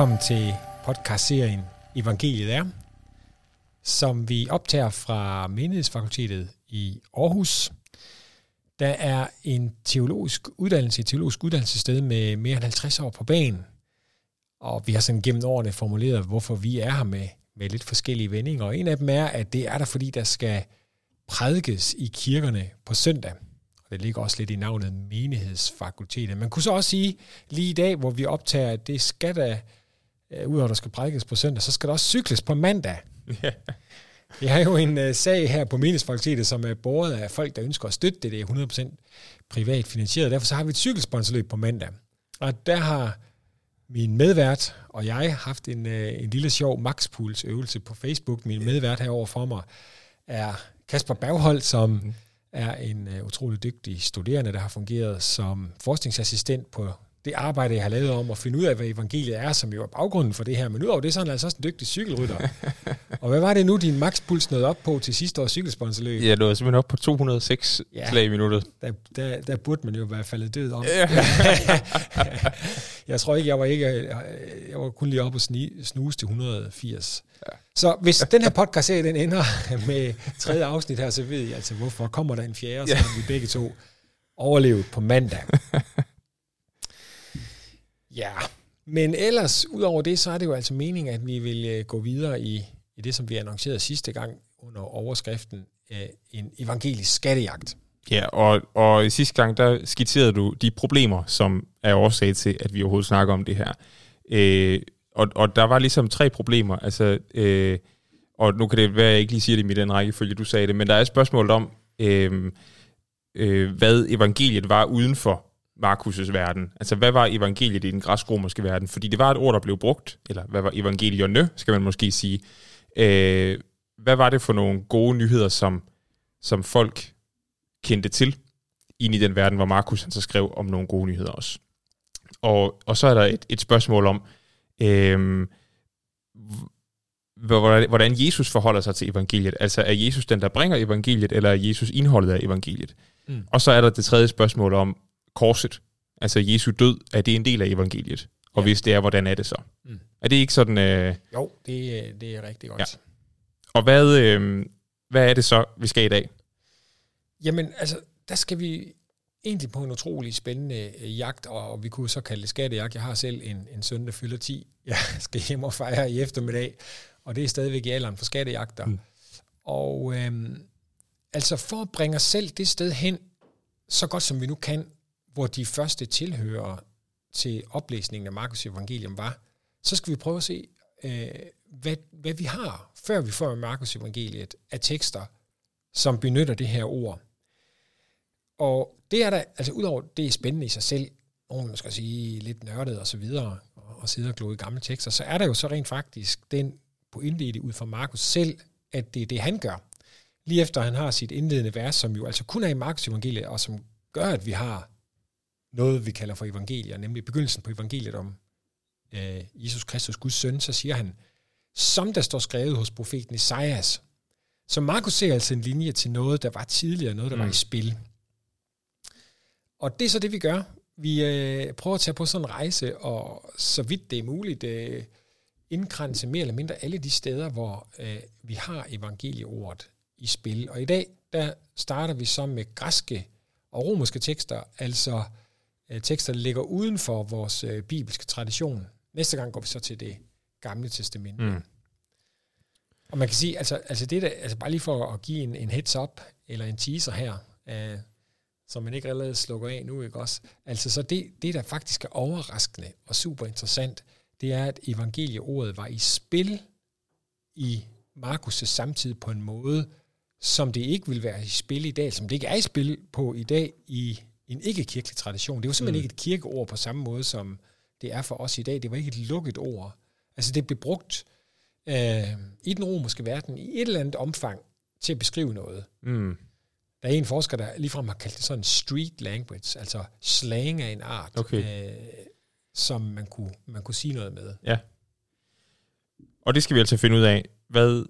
Velkommen til podcastserien Evangeliet er, som vi optager fra Menighedsfakultetet i Aarhus. Der er en teologisk uddannelse, et teologisk uddannelsessted med mere end 50 år på banen. Og vi har sådan gennem årene formuleret, hvorfor vi er her med, med lidt forskellige vendinger. Og en af dem er, at det er der, fordi der skal prædikes i kirkerne på søndag. Og det ligger også lidt i navnet menighedsfakultetet. Man kunne så også sige, lige i dag, hvor vi optager, at det skal der, uh, udover at der skal prædikes på søndag, så skal der også cykles på mandag. Vi har jo en uh, sag her på menighedsfakultetet, som er båret af folk, der ønsker at støtte det. Det er 100% privat finansieret. Derfor så har vi et cykelsponsorløb på mandag. Og der har min medvært og jeg haft en, uh, en lille sjov maxpuls øvelse på Facebook. Min medvært herover for mig er Kasper Berghold, som mm. er en uh, utrolig dygtig studerende, der har fungeret som forskningsassistent på det arbejde, jeg har lavet om at finde ud af, hvad evangeliet er, som jo er baggrunden for det her. Men udover det, så er han altså også en dygtig cykelrytter. og hvad var det nu, din makspuls nåede op på til sidste års cykelsponsorløb? Ja, det var simpelthen op på 206 ja, slag i minuttet. Der, der, der burde man jo være faldet død om. Ja. jeg tror ikke, jeg var ikke, jeg var kun lige oppe og snuse til 180. Ja. Så hvis den her podcast serie den ender med tredje afsnit her, så ved jeg altså, hvorfor kommer der en fjerde, så vi begge to overlevet på mandag. Ja, men ellers, udover det, så er det jo altså meningen, at vi vil øh, gå videre i, i det, som vi annoncerede sidste gang under overskriften af en evangelisk skattejagt. Ja, og, og i sidste gang, der skitserede du de problemer, som er årsag til, at vi overhovedet snakker om det her. Øh, og, og der var ligesom tre problemer, altså, øh, og nu kan det være, at jeg ikke lige siger det i den rækkefølge, du sagde det, men der er et spørgsmål om, øh, øh, hvad evangeliet var uden for Markus' verden. Altså, hvad var evangeliet i den græsk-romerske verden? Fordi det var et ord, der blev brugt, eller hvad var evangelierne, skal man måske sige. Øh, hvad var det for nogle gode nyheder, som, som folk kendte til ind i den verden, hvor Markus han så skrev om nogle gode nyheder også. Og, og så er der et, et spørgsmål om, øh, hvordan Jesus forholder sig til evangeliet. Altså, er Jesus den, der bringer evangeliet, eller er Jesus indholdet af evangeliet? Mm. Og så er der det tredje spørgsmål om, korset, altså Jesu død, er det en del af evangeliet? Og ja. hvis det er, hvordan er det så? Mm. Er det ikke sådan... Øh... Jo, det, det er rigtig godt. Ja. Og hvad, øh, hvad er det så, vi skal i dag? Jamen, altså, der skal vi egentlig på en utrolig spændende øh, jagt, og vi kunne så kalde det skattejagt. Jeg har selv en, en søn, der fylder 10. Jeg skal hjem og fejre i eftermiddag, og det er stadigvæk i alderen for skattejagter. Mm. Og øh, altså for at bringe os selv det sted hen, så godt som vi nu kan, hvor de første tilhører til oplæsningen af Markus Evangelium var, så skal vi prøve at se, øh, hvad, hvad vi har, før vi får Markus Evangeliet, af tekster, som benytter det her ord. Og det er der, altså udover det er spændende i sig selv, nogen skal sige lidt nørdet og så videre, og sidde og glo i gamle tekster, så er der jo så rent faktisk den pointe i det ud fra Markus selv, at det er det, han gør. Lige efter han har sit indledende vers, som jo altså kun er i Markus evangeliet, og som gør, at vi har noget, vi kalder for evangelier, nemlig begyndelsen på evangeliet om øh, Jesus Kristus, Guds søn, så siger han, som der står skrevet hos profeten Esajas. Så Markus ser altså en linje til noget, der var tidligere, noget, der mm. var i mm. spil. Og det er så det, vi gør. Vi øh, prøver at tage på sådan en rejse, og så vidt det er muligt, øh, indkranse mere eller mindre alle de steder, hvor øh, vi har evangelieordet i spil. Og i dag, der starter vi så med græske og romerske tekster, altså øh, tekster, der ligger uden for vores øh, bibelske tradition. Næste gang går vi så til det gamle testamente. Mm. Og man kan sige, altså, altså det der, altså bare lige for at give en, en heads up, eller en teaser her, øh, som man ikke allerede slukker af nu, ikke også? Altså så det, det der faktisk er overraskende og super interessant, det er, at evangelieordet var i spil i Markus' samtid på en måde, som det ikke vil være i spil i dag, som det ikke er i spil på i dag i en ikke-kirkelig tradition. Det jo simpelthen mm. ikke et kirkeord på samme måde, som det er for os i dag. Det var ikke et lukket ord. Altså det blev brugt øh, i den romerske verden i et eller andet omfang til at beskrive noget. Mm. Der er en forsker, der ligefrem har kaldt det sådan street language, altså slang af en art, okay. øh, som man kunne, man kunne sige noget med. Ja. Og det skal vi altså finde ud af, hvad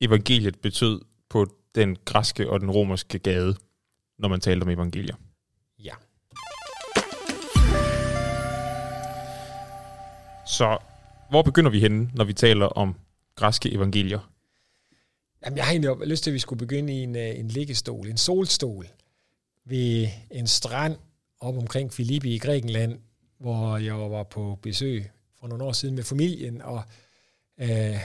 evangeliet betød på den græske og den romerske gade, når man talte om evangelier. Så hvor begynder vi henne, når vi taler om græske evangelier? Jamen, jeg har egentlig lyst til, at vi skulle begynde i en, øh, en liggestol, en solstol, ved en strand op omkring Filippi i Grækenland, hvor jeg var på besøg for nogle år siden med familien, og øh,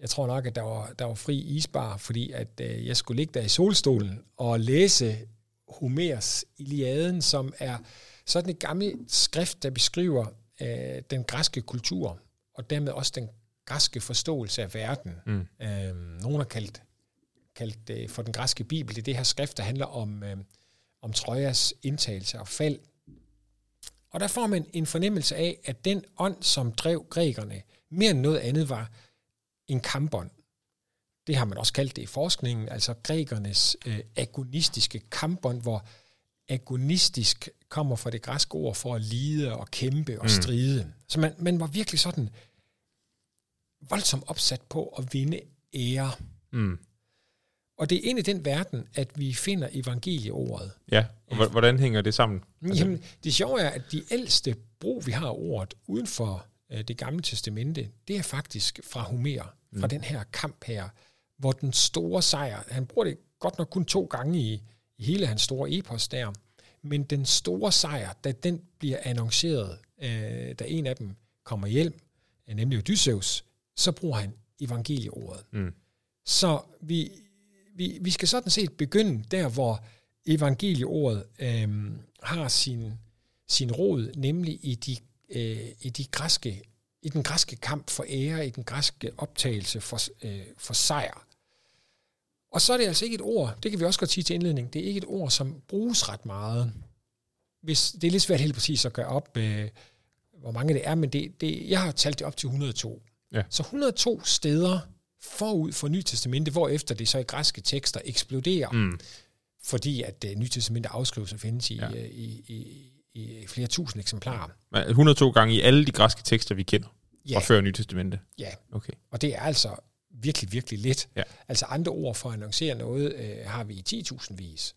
jeg tror nok, at der var, der var fri isbar, fordi at øh, jeg skulle ligge der i solstolen og læse Homers Iliaden, som er sådan et gammelt skrift, der beskriver øh, den græske kultur, og dermed også den græske forståelse af verden. Mm. Øh, nogen har kaldt, kaldt det for den græske bibel. Det er det her skrift, der handler om, øh, om Trojas indtagelse og fald. Og der får man en fornemmelse af, at den ånd, som drev grækerne, mere end noget andet var en kampånd. Det har man også kaldt det i forskningen, altså grækernes øh, agonistiske kampånd, hvor agonistisk kommer fra det græske ord for at lide og kæmpe og mm. stride. Så man, man var virkelig sådan voldsomt opsat på at vinde ære. Mm. Og det er ind i den verden, at vi finder evangelieordet. Ja, og hvordan hænger det sammen? Altså- Jamen, det sjove er, at de ældste brug, vi har ordet uden for øh, det gamle testamente, det er faktisk fra Homer, mm. fra den her kamp her, hvor den store sejr, han bruger det godt nok kun to gange i, i hele hans store epos der, men den store sejr, da den bliver annonceret, øh, da en af dem kommer hjem, øh, nemlig Odysseus, så bruger han evangelieordet. Mm. Så vi, vi, vi skal sådan set begynde der, hvor evangelieordet øh, har sin, sin rod, nemlig i de, øh, i de græske i den græske kamp for ære, i den græske optagelse for, øh, for sejr. Og så er det altså ikke et ord, det kan vi også godt sige til indledning, det er ikke et ord, som bruges ret meget. Hvis, det er lidt svært helt præcis at gøre op, øh, hvor mange det er, men det, det, jeg har talt det op til 102. Ja. Så 102 steder forud for Nye Testamente, hvor efter det så i græske tekster eksploderer, mm. fordi at Nye Testamente afskrives og findes i, ja. uh, i, i, i flere tusind eksemplarer. 102 gange i alle de græske tekster, vi kender ja. fra før Nye Testamente? Ja, okay. og det er altså virkelig, virkelig lidt. Ja. Altså andre ord for at annoncere noget uh, har vi i 10.000 vis.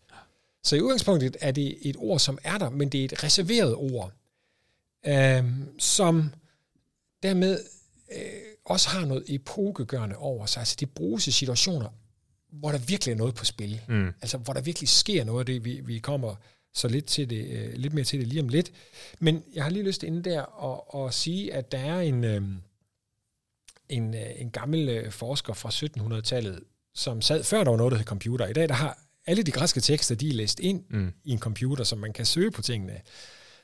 Så i udgangspunktet er det et ord, som er der, men det er et reserveret ord, uh, som dermed uh, også har noget epokegørende over sig. Altså det bruges i situationer, hvor der virkelig er noget på spil. Mm. Altså hvor der virkelig sker noget af det, vi, vi kommer så lidt, til det, øh, lidt mere til det lige om lidt. Men jeg har lige lyst inde der og, og sige, at der er en, øh, en, øh, en gammel øh, forsker fra 1700-tallet, som sad før der var noget, der hed computer. I dag der har alle de græske tekster, de er læst ind mm. i en computer, så man kan søge på tingene.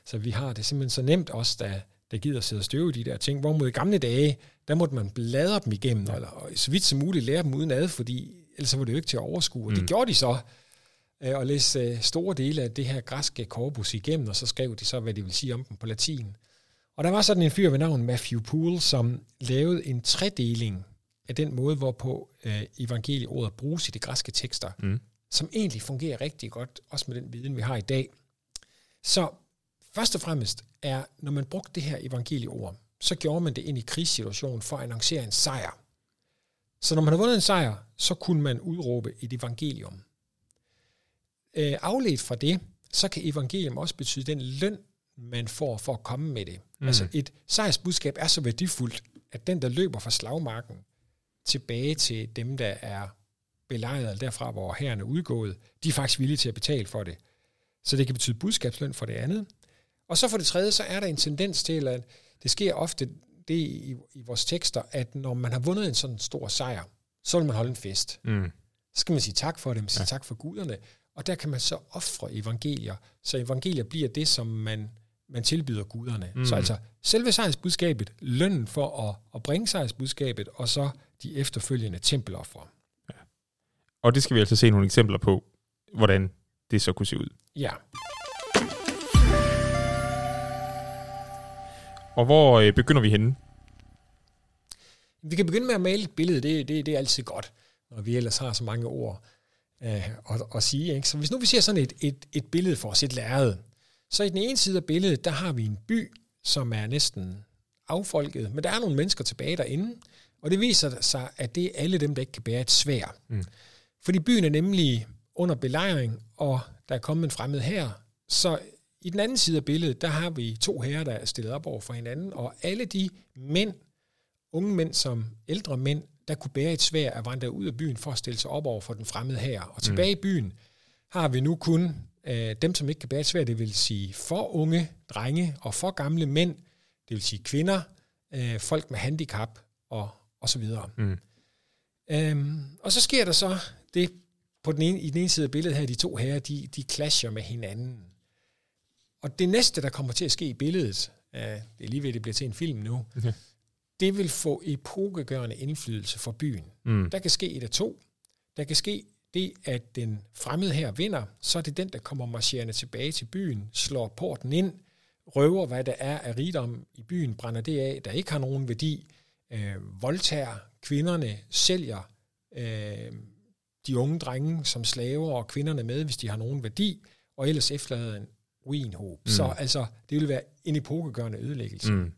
Så vi har det simpelthen så nemt også, der, der gider sidde og støve de der ting. Hvorimod i gamle dage, der måtte man bladre dem igennem, ja. eller så vidt som muligt lære dem uden ad, fordi ellers var det jo ikke til at overskue. Og mm. det gjorde de så, øh, og læste store dele af det her græske korpus igennem, og så skrev de så, hvad de vil sige om dem på latin. Og der var sådan en fyr ved navn Matthew Poole, som lavede en tredeling af den måde, hvorpå øh, evangelieordet bruges i de græske tekster, mm. som egentlig fungerer rigtig godt, også med den viden, vi har i dag. Så først og fremmest er, når man brugte det her evangelieord, så gjorde man det ind i krigssituationen for at annoncere en sejr. Så når man har vundet en sejr, så kunne man udråbe et evangelium. Øh, afledt fra det, så kan evangelium også betyde den løn, man får for at komme med det. Mm. Altså et sejrsbudskab er så værdifuldt, at den, der løber fra slagmarken tilbage til dem, der er belejret derfra, hvor herren er udgået, de er faktisk villige til at betale for det. Så det kan betyde budskabsløn for det andet. Og så for det tredje, så er der en tendens til, at det sker ofte det i, i vores tekster, at når man har vundet en sådan stor sejr, så vil man holde en fest. Mm. Så skal man sige tak for dem, sige ja. tak for guderne, og der kan man så ofre evangelier, så evangelier bliver det, som man, man tilbyder guderne. Mm. Så altså selve sejrsbudskabet, lønnen for at, at bringe sejrsbudskabet, og så de efterfølgende tempeloffre. Ja. Og det skal vi altså se nogle eksempler på, hvordan det så kunne se ud. Ja. Og hvor øh, begynder vi henne? Vi kan begynde med at male et billede, det, det, det er altid godt, når vi ellers har så mange ord øh, at, at sige. Ikke? Så hvis nu vi ser sådan et, et, et billede for os, et lærred, så i den ene side af billedet, der har vi en by, som er næsten affolket, men der er nogle mennesker tilbage derinde, og det viser sig, at det er alle dem, der ikke kan bære et svær. Mm. Fordi byen er nemlig under belejring, og der er kommet en fremmed her, så i den anden side af billedet, der har vi to herrer, der er stillet op over for hinanden, og alle de mænd unge mænd som ældre mænd, der kunne bære et svær at vandre ud af byen for at stille sig op over for den fremmede her. Og tilbage mm. i byen har vi nu kun øh, dem, som ikke kan bære et svær, det vil sige for unge drenge og for gamle mænd, det vil sige kvinder, øh, folk med handicap og, og så videre. Mm. Øhm, og så sker der så det, på den ene, i den ene side af billedet her, de to herrer, de, de clasher med hinanden. Og det næste, der kommer til at ske i billedet, øh, det er lige ved, at det bliver til en film nu, okay. det vil få epokegørende indflydelse for byen. Mm. Der kan ske et af to. Der kan ske det, at den fremmede her vinder, så er det den, der kommer marcherende tilbage til byen, slår porten ind, røver, hvad der er af rigdom i byen, brænder det af, der ikke har nogen værdi, øh, voldtager kvinderne, sælger øh, de unge drenge som slaver og kvinderne med, hvis de har nogen værdi, og ellers efterlader en ruinhåb. Mm. Så altså, det vil være en epokegørende ødelæggelse. Mm.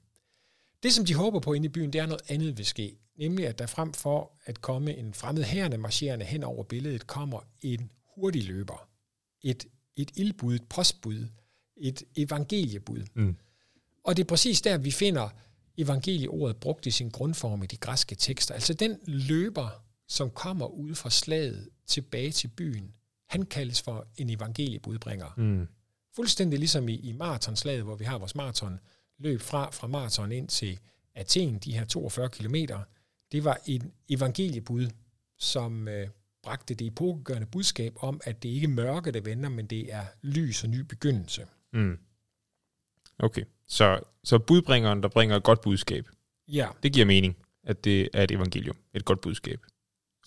Det, som de håber på inde i byen, det er noget andet vil ske. Nemlig, at der frem for at komme en fremmed herrende marcherende hen over billedet, kommer en hurtig løber. Et, et ildbud, et postbud, et evangeliebud. Mm. Og det er præcis der, vi finder evangelieordet brugt i sin grundform i de græske tekster. Altså den løber, som kommer ud fra slaget tilbage til byen, han kaldes for en evangeliebudbringer. Mm. Fuldstændig ligesom i, i maratonslaget, hvor vi har vores maraton løb fra, fra maraton ind til Athen, de her 42 kilometer. Det var en evangeliebud, som øh, bragte det epokegørende budskab om, at det ikke er mørke, der vender, men det er lys og ny begyndelse. Mm. Okay, så, så budbringeren, der bringer et godt budskab, ja. det giver mening, at det er et evangelium, et godt budskab,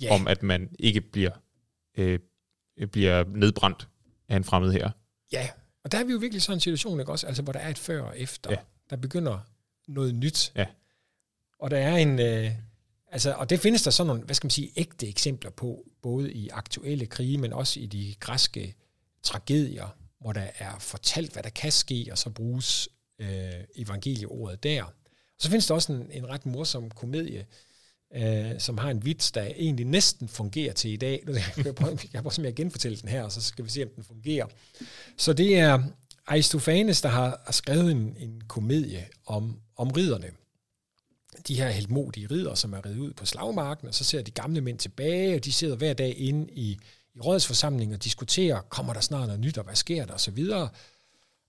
ja. om at man ikke bliver, øh, bliver nedbrændt af en fremmed her. Ja, og der er vi jo virkelig sådan en situation, ikke også? Altså, hvor der er et før og efter. Ja. Der begynder noget nyt. Ja. Og der er en... Øh, altså, og det findes der sådan nogle, hvad skal man sige, ægte eksempler på, både i aktuelle krige, men også i de græske tragedier, hvor der er fortalt, hvad der kan ske, og så bruges øh, evangelieordet der. Og så findes der også en, en ret morsom komedie, øh, som har en vits, der egentlig næsten fungerer til i dag. Jeg prøver, prøve, jeg prøve at genfortælle den her, og så skal vi se, om den fungerer. Så det er Aristofanes, der har, skrevet en, en komedie om, om ridderne. De her heldmodige ridder, som er ridet ud på slagmarken, og så ser de gamle mænd tilbage, og de sidder hver dag inde i, i rådsforsamlingen og diskuterer, kommer der snart noget nyt, og hvad sker der, og så videre.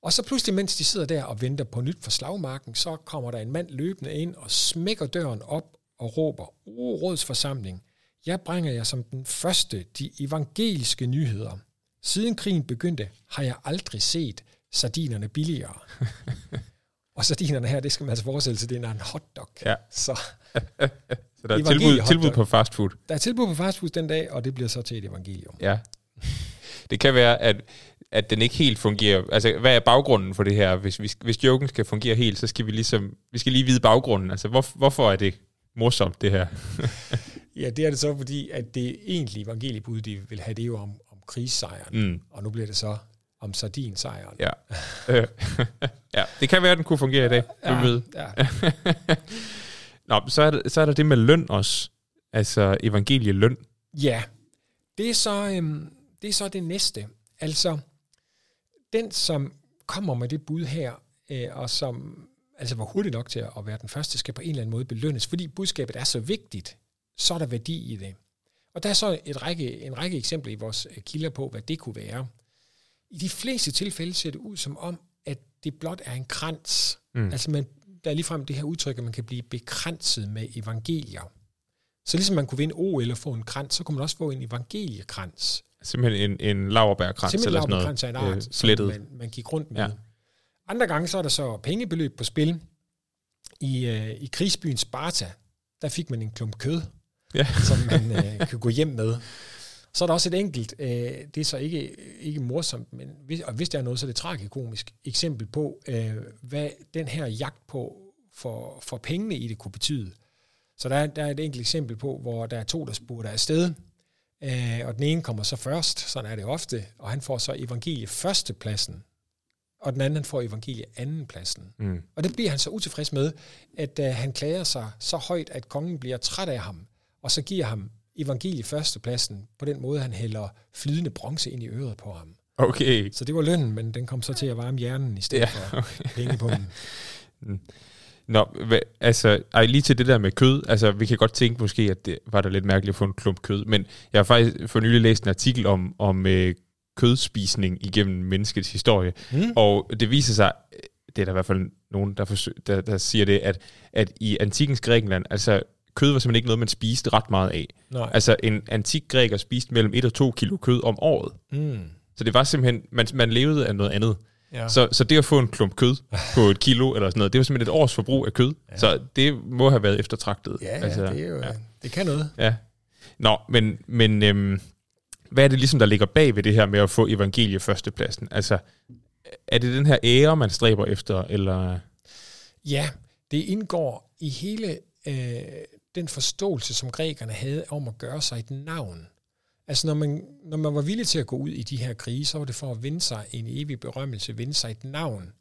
Og så pludselig, mens de sidder der og venter på nyt for slagmarken, så kommer der en mand løbende ind og smækker døren op og råber, O rådsforsamling, jeg bringer jer som den første de evangeliske nyheder. Siden krigen begyndte, har jeg aldrig set sardinerne billigere. og sardinerne her, det skal man altså forestille sig, det er en hotdog. Ja. Så, så der er tilbud, tilbud på fast food. Der er tilbud på fast food den dag, og det bliver så til et evangelium. Ja. Det kan være, at, at den ikke helt fungerer. Altså, hvad er baggrunden for det her? Hvis, hvis, hvis joken skal fungere helt, så skal vi ligesom, vi skal lige vide baggrunden. Altså, hvor, hvorfor er det morsomt, det her? ja, det er det så, fordi at det egentlige evangeliebud, de vil have, det jo om, om krigssejren. Mm. Og nu bliver det så om sardinsejren. Ja. ja, det kan være, at den kunne fungere i dag. Ja, ved. Ja. Nå, så er, der, så er der det med løn også. Altså evangelieløn. Ja, det er så, øhm, det er så det næste. Altså, den, som kommer med det bud her, øh, og som altså var hurtigt nok til at være den første, skal på en eller anden måde belønnes, fordi budskabet er så vigtigt, så er der værdi i det. Og der er så et række, en række eksempler i vores øh, kilder på, hvad det kunne være. I de fleste tilfælde ser det ud som om, at det blot er en krans. Mm. Altså man, der er ligefrem det her udtryk, at man kan blive bekranset med evangelier. Så ligesom man kunne vinde O eller få en krans, så kunne man også få en evangeliekrans. Simpelthen en, en laverbærkrans eller sådan noget. Simpelthen en art, øh, man, man gik rundt med. Ja. Andre gange så er der så pengebeløb på spil. I, øh, i krigsbyen Sparta, der fik man en klump kød, ja. som man øh, kunne gå hjem med. Så er der også et enkelt, øh, det er så ikke, ikke morsomt, men hvis, og hvis der er noget, så er det tragikomisk eksempel på, øh, hvad den her jagt på for, for pengene i det kunne betyde. Så der er, der er et enkelt eksempel på, hvor der er to, der spurgte afsted, øh, og den ene kommer så først, sådan er det ofte, og han får så evangelie førstepladsen, og den anden han får evangelie andenpladsen. Mm. Og det bliver han så utilfreds med, at uh, han klager sig så højt, at kongen bliver træt af ham, og så giver ham evangelie førstepladsen på den måde, han hælder flydende bronze ind i øret på ham. Okay. Så det var lønnen, men den kom så til at varme hjernen i stedet ja, okay. for penge på den. Mm. Nå, hva, altså, ej, lige til det der med kød, altså, vi kan godt tænke måske, at det var da lidt mærkeligt at få en klump kød, men jeg har faktisk for nylig læst en artikel om, om øh, kødspisning igennem menneskets historie, mm. og det viser sig, det er der i hvert fald nogen, der, forsøg, der, der siger det, at, at i antikens Grækenland, altså kød var simpelthen ikke noget, man spiste ret meget af. Nej. Altså en antik græker spiste mellem 1 og 2 kilo kød om året. Mm. Så det var simpelthen, man, man levede af noget andet. Ja. Så, så det at få en klump kød på et kilo eller sådan noget, det var simpelthen et års forbrug af kød. Ja. Så det må have været eftertragtet. Ja, ja altså, det, er jo, ja. det kan noget. Ja. Nå, men, men øhm, hvad er det ligesom, der ligger bag ved det her med at få evangelie førstepladsen? Altså, er det den her ære, man stræber efter, eller... Ja, det indgår i hele øh, den forståelse, som grækerne havde om at gøre sig et navn. Altså når man, når man var villig til at gå ud i de her krige, så var det for at vinde sig en evig berømmelse, vinde sig et navn.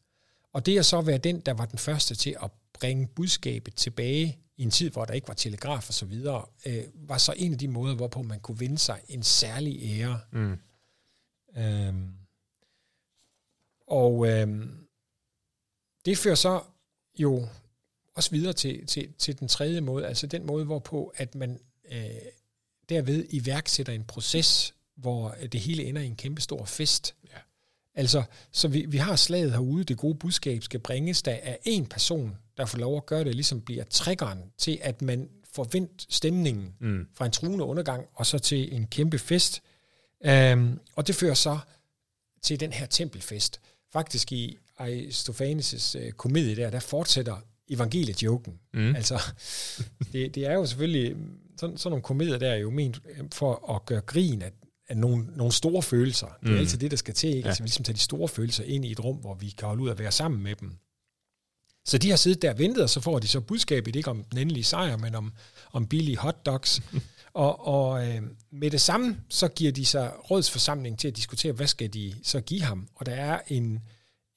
Og det at så være den, der var den første til at bringe budskabet tilbage i en tid, hvor der ikke var telegraf og så videre, øh, var så en af de måder, hvorpå man kunne vinde sig en særlig ære. Mm. Øhm, og øhm, det fører så jo også videre til, til, til den tredje måde, altså den måde, hvorpå at man øh, derved iværksætter en proces, hvor det hele ender i en kæmpe stor fest. Ja. Altså, så vi, vi har slaget herude, det gode budskab skal bringes der af en person, der får lov at gøre det, ligesom bliver triggeren til, at man får vendt stemningen mm. fra en truende undergang, og så til en kæmpe fest. Um, og det fører så til den her tempelfest. Faktisk i Aristophanes' uh, komedie der, der fortsætter evangeliejoken. Mm. Altså, det, det er jo selvfølgelig, sådan, sådan nogle komedier der er jo ment for at gøre grin af, af nogle, nogle store følelser. Det er mm. altid det, der skal til, ikke? Ja. Altså, vi ligesom tage de store følelser ind i et rum, hvor vi kan holde ud at være sammen med dem. Så de har siddet der og ventet, og så får de så budskabet, ikke om den endelige sejr, men om, om billige hotdogs. og og øh, med det samme, så giver de sig rådsforsamling til at diskutere, hvad skal de så give ham. Og der er en,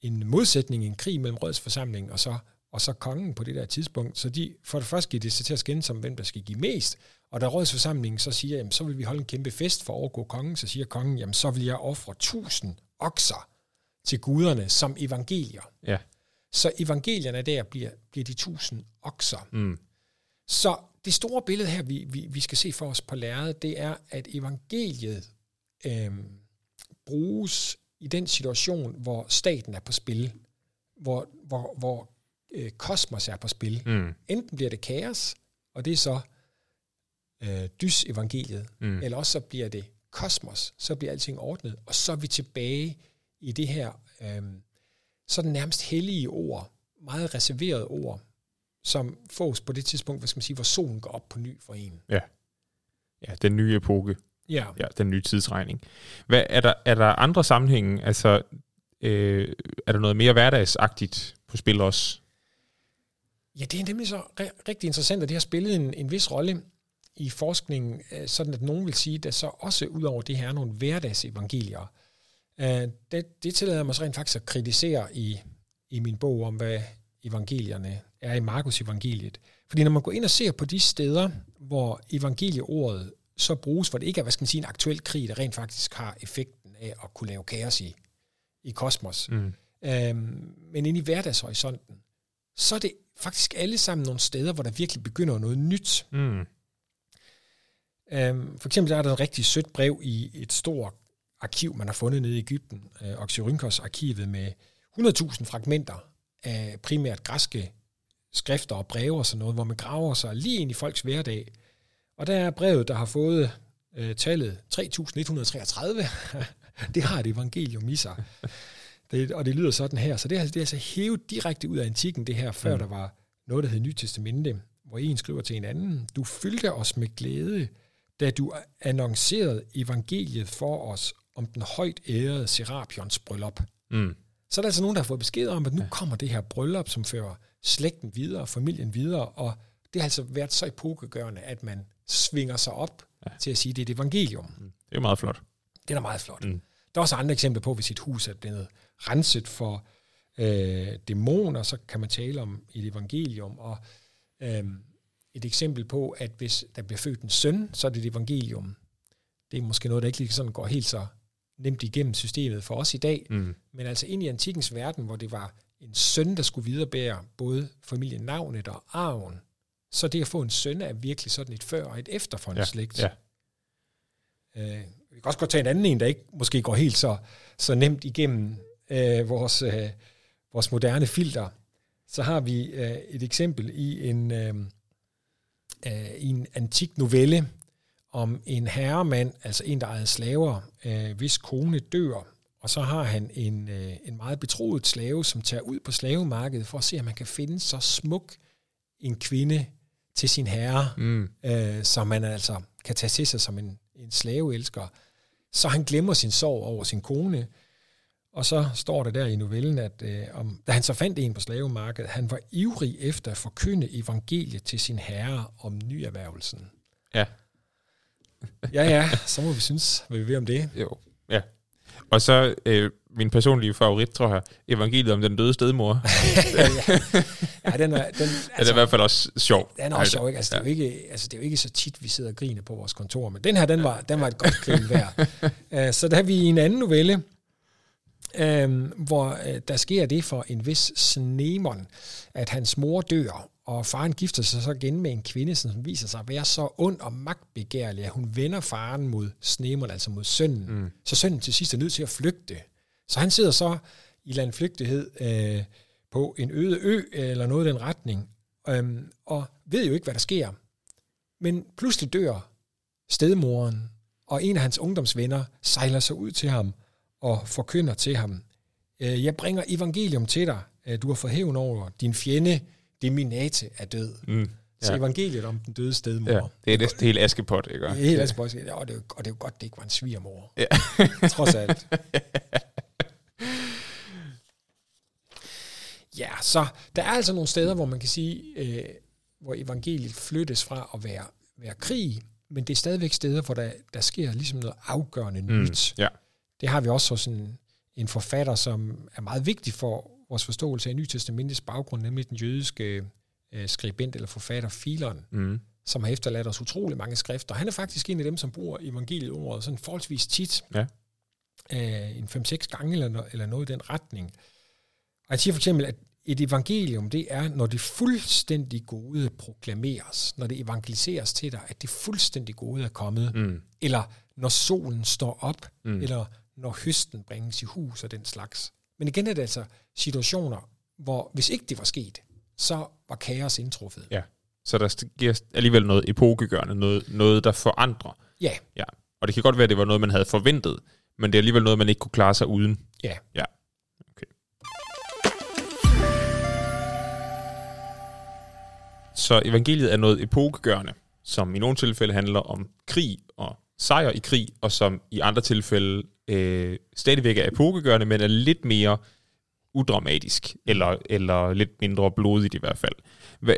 en modsætning, en krig mellem rådsforsamlingen og så og så kongen på det der tidspunkt. Så de, for det første giver det sig til at skænde som, hvem der skal give mest. Og da rådsforsamlingen så siger, jamen, så vil vi holde en kæmpe fest for at overgå kongen, så siger kongen, jamen så vil jeg ofre tusind okser til guderne som evangelier. Ja. Så evangelierne der bliver, bliver de tusind okser. Mm. Så det store billede her, vi, vi, vi skal se for os på lærredet, det er, at evangeliet øh, bruges i den situation, hvor staten er på spil, hvor, hvor, hvor øh, kosmos er på spil. Mm. Enten bliver det kaos, og det er så øh, dys-evangeliet, mm. eller også så bliver det kosmos, så bliver alting ordnet, og så er vi tilbage i det her øh, sådan nærmest hellige ord, meget reserverede ord, som fås på det tidspunkt, hvad skal man sige, hvor solen går op på ny for en. Ja, ja den nye epoke. Ja. ja den nye tidsregning. Hvad, er, der, er der andre sammenhænge? Altså, øh, er der noget mere hverdagsagtigt på spil også? Ja, det er nemlig så rigtig interessant, at det har spillet en, en vis rolle i forskningen, øh, sådan at nogen vil sige, at der så også ud over det her er nogle hverdagsevangelier. Øh, det, det tillader mig så rent faktisk at kritisere i, i min bog om, hvad evangelierne er i Markus evangeliet. Fordi når man går ind og ser på de steder, hvor evangelieordet så bruges, hvor det ikke er, hvad skal man sige, en aktuel krig, der rent faktisk har effekten af at kunne lave kaos i, i kosmos, mm. øhm, men ind i hverdagshorisonten, så er det faktisk alle sammen nogle steder, hvor der virkelig begynder noget nyt. Mm. Øhm, for eksempel er der et rigtig sødt brev i et stort arkiv, man har fundet nede i Ægypten, øh, Oxyrhynchos arkivet med 100.000 fragmenter af primært græske skrifter og breve og sådan noget, hvor man graver sig lige ind i folks hverdag. Og der er brevet, der har fået øh, tallet 3133. det har et evangelium i sig. Det, og det lyder sådan her. Så det er, det er altså hævet direkte ud af antikken, det her, før mm. der var noget, der hed Nyt Testamente, hvor en skriver til en anden, du fyldte os med glæde, da du annoncerede evangeliet for os om den højt ærede Serapions bryllup. Mm. Så er der altså nogen, der har fået besked om, at nu kommer det her bryllup, som fører slægten videre, familien videre, og det har altså været så epokegørende, at man svinger sig op ja. til at sige, at det er et evangelium. Mm. Det er meget flot. Det er da meget flot. Mm. Der er også andre eksempler på, hvis et hus er blevet renset for øh, dæmoner, så kan man tale om et evangelium. Og øh, et eksempel på, at hvis der bliver født en søn, så er det et evangelium. Det er måske noget, der ikke lige sådan går helt så nemt igennem systemet for os i dag. Mm. Men altså ind i antikens verden, hvor det var en søn, der skulle viderebære både familienavnet og arven. Så det at få en søn er virkelig sådan et før og et efter for en Ja, slægt. ja. Øh, vi kan også godt tage en anden en, der ikke måske går helt så, så nemt igennem øh, vores, øh, vores moderne filter. Så har vi øh, et eksempel i en, øh, øh, i en antik novelle om en herremand, altså en, der ejede slaver, øh, hvis kone dør, og så har han en, øh, en meget betroet slave, som tager ud på slavemarkedet for at se, om man kan finde så smuk en kvinde til sin herre, Mm. øh, som man altså kan tage til sig som en, en slaveelsker. Så han glemmer sin sorg over sin kone, og så står der der i novellen, at øh, om, da han så fandt en på slavemarkedet, han var ivrig efter at forkynde evangeliet til sin herre om nyerhvervelsen. Ja. Ja, ja, så må vi synes, hvad vi ved om det. Jo, ja. Og så øh, min personlige favorit, tror jeg, evangeliet om den døde stedmor. ja, den er, den, Altså, det er i hvert fald også sjov. Den er også sjov, ikke? Altså, det, er jo ikke, altså, det er jo ikke så tit, vi sidder og griner på vores kontor, men den her, den var, den var et godt grin værd. uh, så der har vi en anden novelle, um, hvor uh, der sker det for en vis Snemon, at hans mor dør, og faren gifter sig så igen med en kvinde, som viser sig at være så ond og magtbegærlig, at hun vender faren mod Snemon, altså mod sønnen. Mm. Så sønnen til sidst er nødt til at flygte. Så han sidder så i landflygtighed øh, på en øde ø, eller noget i den retning, øhm, og ved jo ikke, hvad der sker. Men pludselig dør stedmoren, og en af hans ungdomsvenner sejler sig ud til ham og forkynder til ham, øh, jeg bringer evangelium til dig, Øh, du har fået hævn over din fjende, Deminate er død. Mm. Så Ja. evangeliet om den døde stedmor. Ja, det er næsten helt askepot, ikke? Det er helt altså, ja, og, det er, og det er jo godt, det ikke var en svigermor. Ja. Trods alt. Ja, så der er altså nogle steder, hvor man kan sige, øh, hvor evangeliet flyttes fra at være, være krig, men det er stadigvæk steder, hvor der, der sker ligesom noget afgørende Mm. nyt. Ja. Det har vi også hos en, en forfatter, som er meget vigtig for vores forståelse af Nye Testamentets baggrund, nemlig den jødiske øh, skribent eller forfatter Filon, Mm. som har efterladt os utrolig mange skrifter. Han er faktisk en af dem, som bruger evangeliet ordet sådan forholdsvis tit. Ja. Øh, en 5-6 gange eller, eller noget i den retning. Og jeg siger for eksempel, at et evangelium, det er, når det fuldstændig gode proklameres, når det evangeliseres til dig, at det fuldstændig gode er kommet, Mm. eller når solen står op, mm. eller når høsten bringes i hus og den slags. Men igen er det altså situationer, hvor hvis ikke det var sket, så var kaos indtruffet. Ja. Så der sker alligevel noget epokegørende, noget, noget der forandrer. Ja, Ja. Og det kan godt være, at det var noget, man havde forventet, men det er alligevel noget, man ikke kunne klare sig uden. ja. Ja. Okay. Så evangeliet er noget epokegørende, som i nogle tilfælde handler om krig og sejr i krig, og som i andre tilfælde øh, stadigvæk er epokegørende, men er lidt mere udramatisk, eller, eller lidt mindre blodigt i hvert fald. Hva,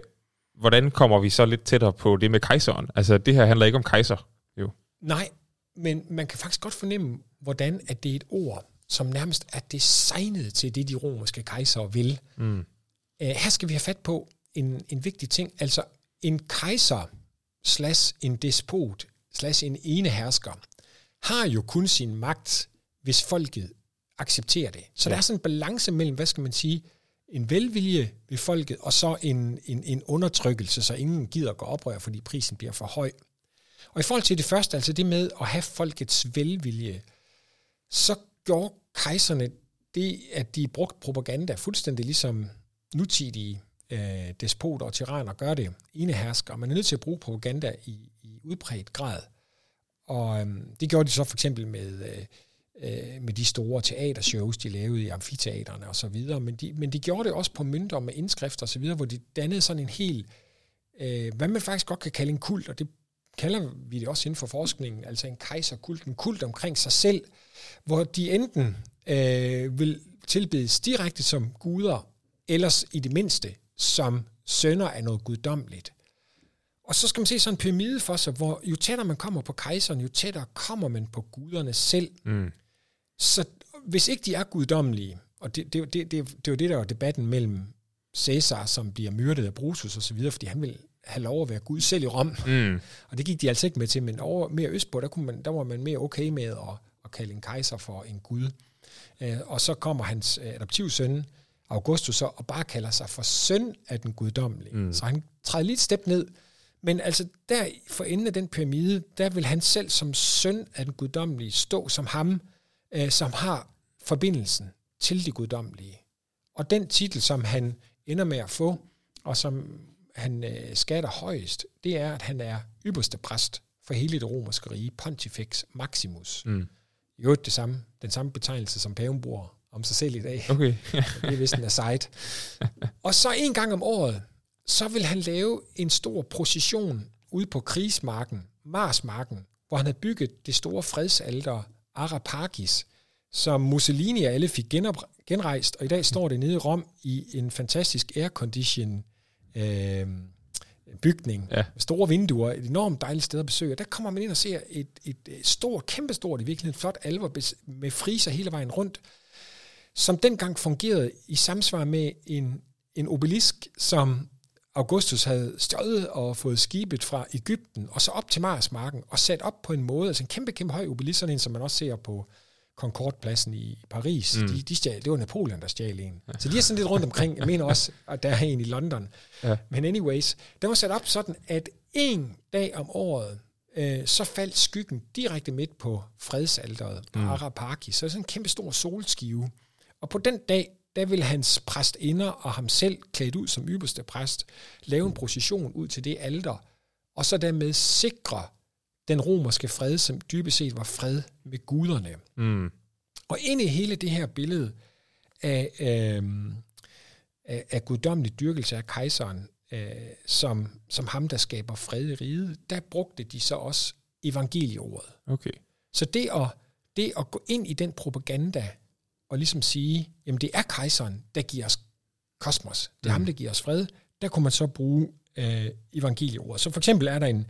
hvordan kommer vi så lidt tættere på det med kejseren? Altså, det her handler ikke om kejser, jo. Nej, men man kan faktisk godt fornemme, hvordan at det er et ord, som nærmest er designet til det, de romerske kejsere vil. Mm. Uh, her skal vi have fat på en, en vigtig ting. Altså, en kejser slash en despot slash en ene hersker har jo kun sin magt, hvis folket accepterer det. Så ja. der er sådan en balance mellem, hvad skal man sige, en velvilje ved folket, og så en, en, en undertrykkelse, så ingen gider gå oprør, fordi prisen bliver for høj. Og i forhold til det første, altså det med at have folkets velvilje, så gjorde kejserne det, at de brugte propaganda fuldstændig ligesom nutidige øh, despoter og tyranner gør det, ene hersker. Man er nødt til at bruge propaganda i, i udbredt grad. Og øhm, det gjorde de så for eksempel med, øh, øh, med de store teatershows, de lavede i amfiteaterne og så videre. Men de, men de gjorde det også på mønter med indskrifter og så videre, hvor de dannede sådan en helt, øh, hvad man faktisk godt kan kalde en kult, og det kalder vi det også inden for forskningen, altså en kejserkult, en kult omkring sig selv, hvor de enten øh, vil tilbedes direkte som guder, ellers i det mindste som sønner af noget guddommeligt. Og så skal man se sådan en pyramide for sig, hvor jo tættere man kommer på kejseren, jo tættere kommer man på guderne selv. Mm. Så hvis ikke de er guddommelige, og det, det, det, det, det er jo det, der var debatten mellem Caesar, som bliver myrdet af Brutus og så videre, fordi han vil have lov at være Gud selv i Rom. Mm. Og det gik de altså ikke med til, men over mere østpå, der, kunne man, der var man mere okay med at, at kalde en kejser for en gud. Øh, og så kommer hans øh, adoptivsøn, Augustus så og bare kalder sig for søn af den guddommelige. Mm. Så han træder lige et step ned. Men altså der for enden af den pyramide, der vil han selv som søn af den guddommelige stå som ham, øh, som har forbindelsen til de guddommelige. Og den titel, som han ender med at få, og som han øh, skatter højst, det er, at han er ypperste præst for hele det romerske rige, Pontifex Maximus. Mm. Jo, det samme, den samme betegnelse, som paven bruger om sig selv i dag. Okay. det er vist en aside. Og så en gang om året, så vil han lave en stor procession ude på krigsmarken, Marsmarken, hvor han havde bygget det store fredsalter Arapagis, som Mussolini og alle fik genrejst, og i dag står det nede i Rom i en fantastisk aircondition øh, bygning, ja. store vinduer, et enormt dejligt sted at besøge. Der kommer man ind og ser et, et, et stort, kæmpestort, i virkeligheden flot alver med friser hele vejen rundt, som dengang fungerede i samsvar med en, en obelisk, som Augustus havde stjålet og fået skibet fra Ægypten, og så op til Marsmarken, og sat op på en måde, altså en kæmpe, kæmpe høj obelisk, sådan en, som man også ser på Concordepladsen i Paris. Mm. De, de stjal, det var Napoleon, der stjal en. Så de er sådan lidt rundt omkring. Jeg mener også, at der er en i London. Ja. Men anyways, den var sat op sådan, at en dag om året, øh, så faldt skyggen direkte midt på fredsalteret mm. Arapaki. Så sådan en kæmpe stor solskive. Og på den dag, der vil hans præstinder og ham selv, klædt ud som ypperste præst, lave en procession ud til det alter, og så dermed sikre den romerske fred, som dybest set var fred med guderne. Mm. Og ind i hele det her billede af, øh, af, af guddommelig dyrkelse af kejseren, øh, som, som ham, der skaber fred i riget, der brugte de så også evangelieordet. Okay. Så det at, det at gå ind i den propaganda, og ligesom sige, jamen det er kejseren, der giver os kosmos. Det er mm. ham, der giver os fred. Der kunne man så bruge øh, evangelieordet. Så for eksempel er der en,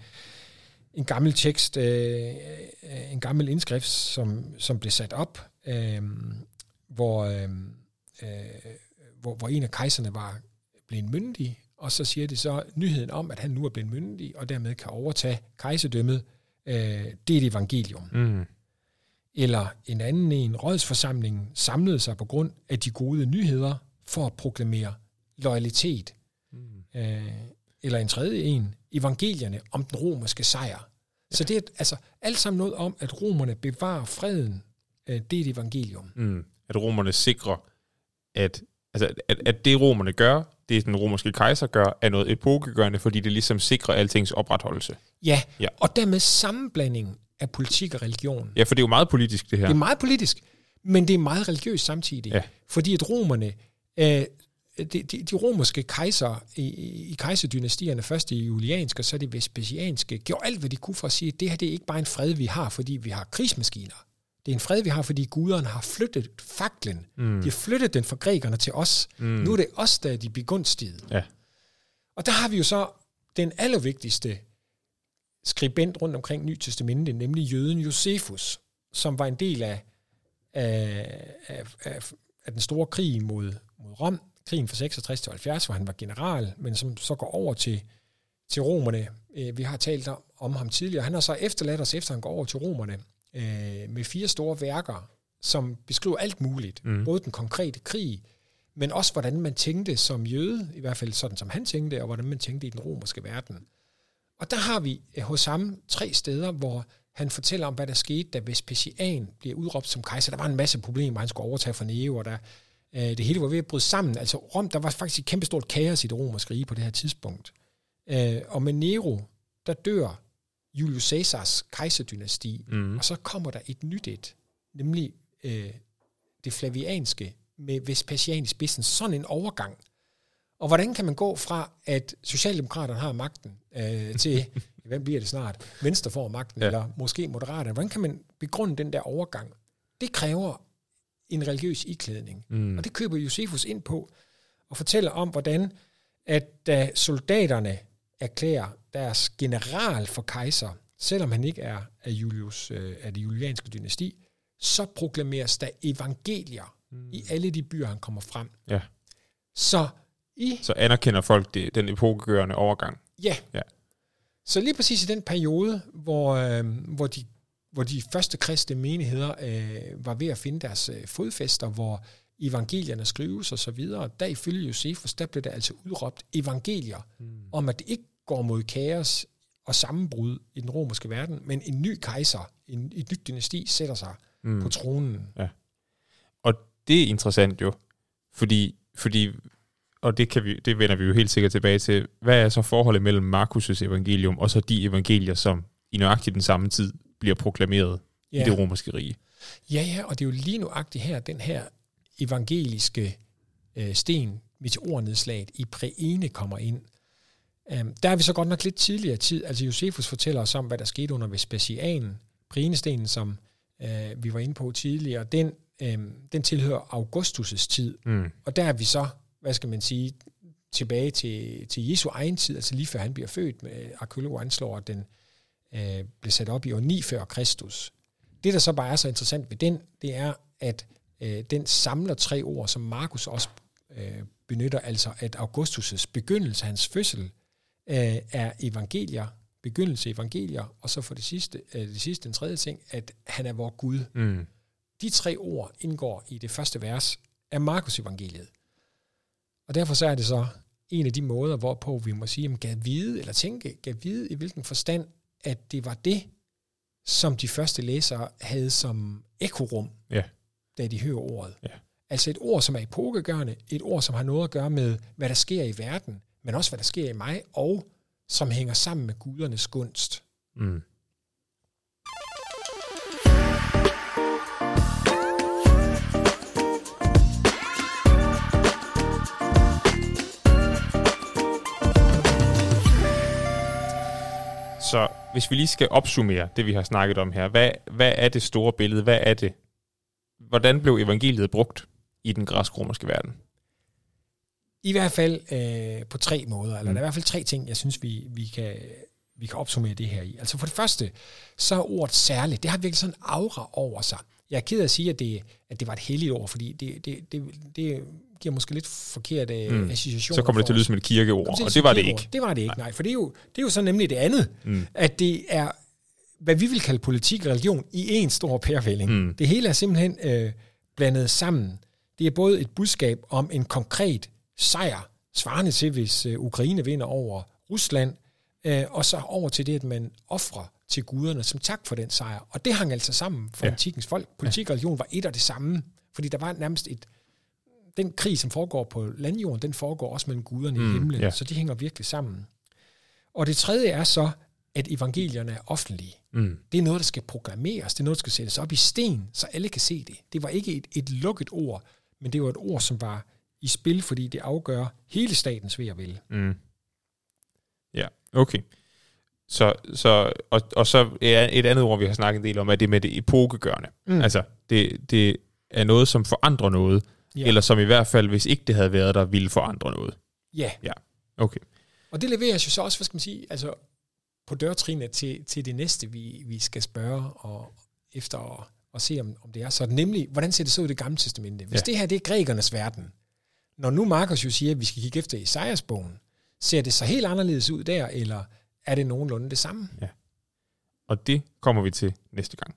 en gammel tekst, øh, en gammel indskrift, som, som blev sat op, øh, hvor, øh, hvor, hvor en af kejserne var blevet myndig, og så siger det så nyheden om, at han nu er blevet myndig, og dermed kan overtage kejserdømmet. Øh, det er et evangelium. Mm. Eller en anden en, rådsforsamlingen, samlede sig på grund af de gode nyheder for at proklamere loyalitet. Mm. Øh, eller en tredje en, evangelierne om den romerske sejr. Ja. Så det er altså alt sammen noget om, at romerne bevarer freden. Øh, det er et evangelium. Mm. At romerne sikrer, at, altså, at, at det romerne gør, det den romerske kejser gør, er noget epokegørende, fordi det ligesom sikrer altings opretholdelse. Ja, ja. og dermed sammenblandingen af politik og religion. Ja, for det er jo meget politisk, det her. Det er meget politisk, men det er meget religiøst samtidig. Ja. Fordi at romerne øh, de, de, de romerske kejser i, i kejserdynastierne, først i julianske og så det vespasianske, gjorde alt, hvad de kunne for at sige, at det her det er ikke bare en fred, vi har, fordi vi har krigsmaskiner. Det er en fred, vi har, fordi guderne har flyttet faklen. Mm. De har flyttet den fra grækerne til os. Mm. Nu er det os, der er de begunstigede. Ja. Og der har vi jo så den allervigtigste skribent rundt omkring Ny Testamentet, nemlig jøden Josefus, som var en del af, af, af, af, af den store krig mod, mod Rom, krigen fra 66 til 70, hvor han var general, men som så går over til, til romerne. Øh, vi har talt om ham tidligere. Han har så efterladt os, efter han går over til romerne, øh, med fire store værker, som beskriver alt muligt. Mm. Både den konkrete krig, men også hvordan man tænkte som jøde, i hvert fald sådan som han tænkte, og hvordan man tænkte i den romerske verden. Og der har vi øh, hos ham tre steder, hvor han fortæller om, hvad der skete, da Vespasian bliver udråbt som kejser. Der var en masse problemer, han skulle overtage for Neo, og der Øh, det hele var ved at bryde sammen. Altså Rom, der var faktisk et kæmpestort kaos i det romerske rige på det her tidspunkt. Øh, og med Nero, der dør Julius Caesars kejserdynasti, mm. og så kommer der et nyt et, nemlig øh, det flavianske med Vespasian i spidsen. Sådan en overgang. Og hvordan kan man gå fra, at Socialdemokraterne har magten, øh, til, hvem bliver det snart, Venstre får magten, ja. eller måske Moderaterne. Hvordan kan man begrunde den der overgang? Det kræver en religiøs iklædning. Mm. Og det køber Josefus ind på, og fortæller om, hvordan at da soldaterne erklærer deres general for kejser, selvom han ikke er af, Julius, øh, af det julianske dynasti, så proklameres der evangelier mm. i alle de byer, han kommer frem. Ja. Så i... Så anerkender folk det, den epokegørende overgang. Ja. ja. Så lige præcis i den periode, hvor, øh, hvor de hvor de første kristne menigheder øh, var ved at finde deres øh, fodfæster, hvor evangelierne skrives og så videre, der ifølge Josefus, der blev der altså udråbt evangelier, mm. om at det ikke går mod kaos og sammenbrud i den romerske verden, men en ny kejser, en, et nyt dynasti sætter sig mm. på tronen. Ja. Og det er interessant jo, fordi, fordi og det, kan vi, det vender vi jo helt sikkert tilbage til, hvad er så forholdet mellem Markus' evangelium og så de evangelier, som i nøjagtigt den samme tid bliver proklameret ja. i det romerske rige? Ja, ja, og det er jo lige nuagtigt her, den her evangeliske øh, sten, meteornedslaget i præene kommer ind. Um, der er vi så godt nok lidt tidligere tid. Altså Josefus fortæller os om, hvad der skete under Vespasianen. Prænestenen, som øh, vi var inde på tidligere, den, øh, den tilhører Augustus' tid. Mm. Og der er vi så, hvad skal man sige, tilbage til, til Jesu egen tid, altså lige før han bliver født. Med arkeologer anslår, at den øh, blev sat op i år 9 før Kristus. Det, der så bare er så interessant ved den, det er, at øh, den samler tre ord, som Markus også øh, benytter, altså at Augustus' begyndelse, hans fødsel, øh, er evangelier, begyndelse evangelier, og så for det sidste, øh, det sidste, den tredje ting, at han er vor Gud. Mm. De tre ord indgår i det første vers af Markus evangeliet. Og derfor så er det så en af de måder, hvorpå vi må sige, at gav vide, eller tænke, gav vide i hvilken forstand, at det var det, som de første læsere havde som ekorum, ja. da de hører ordet. Ja. Altså et ord, som er epokegørende, et ord, som har noget at gøre med, hvad der sker i verden, men også hvad der sker i mig, og som hænger sammen med gudernes gunst. Mm. Så hvis vi lige skal opsummere det, vi har snakket om her, hvad, hvad er det store billede? Hvad er det? Hvordan blev evangeliet brugt i den græsk-romerske verden? I hvert fald øh, på tre måder, eller mm. der er i hvert fald tre ting, jeg synes, vi, vi, kan, vi kan opsummere det her i. Altså for det første, så er ordet særligt, det har virkelig sådan en aura over sig. Jeg er ked af at sige, at det, at det var et helligt ord, fordi det, det, det, det giver måske lidt forkerte mm. associationer. Så kommer det til at lyde som et kirkeord, og det var det ikke. Det var det ikke, nej. nej for det er, jo, det er jo så nemlig det andet, mm. at det er, hvad vi vil kalde politik og religion, i en stor pærvælling. Mm. Det hele er simpelthen øh, blandet sammen. Det er både et budskab om en konkret sejr, svarende til, hvis øh, Ukraine vinder over Rusland, øh, og så over til det, at man offrer til guderne som tak for den sejr. Og det hang altså sammen for ja. antikens folk. Politik og religion var et og det samme, fordi der var nærmest et... Den krig, som foregår på landjorden, den foregår også mellem guderne mm, i himlen, ja. så de hænger virkelig sammen. Og det tredje er så, at evangelierne er offentlige. Mm. Det er noget, der skal programmeres, det er noget, der skal sættes op i sten, så alle kan se det. Det var ikke et, et lukket ord, men det var et ord, som var i spil, fordi det afgør hele statens ved at vælge. Mm. Ja, okay. Så, så, og, og så er et andet ord, vi har snakket en del om, er det med det epokegørende. Mm. Altså, det, det er noget, som forandrer noget, ja. eller som i hvert fald, hvis ikke det havde været der, ville forandre noget. Ja. Ja, okay. Og det leverer jo så også, hvad skal man sige, altså på dørtrinet til, til det næste, vi, vi skal spørge og efter og, og se, om, om det er så. Nemlig, hvordan ser det så ud i det gamle testamente? Hvis ja. det her det er grækernes verden, når nu Markus jo siger, at vi skal kigge efter Isaias bogen, ser det så helt anderledes ud der, eller er det nogenlunde det samme? Ja. Og det kommer vi til næste gang.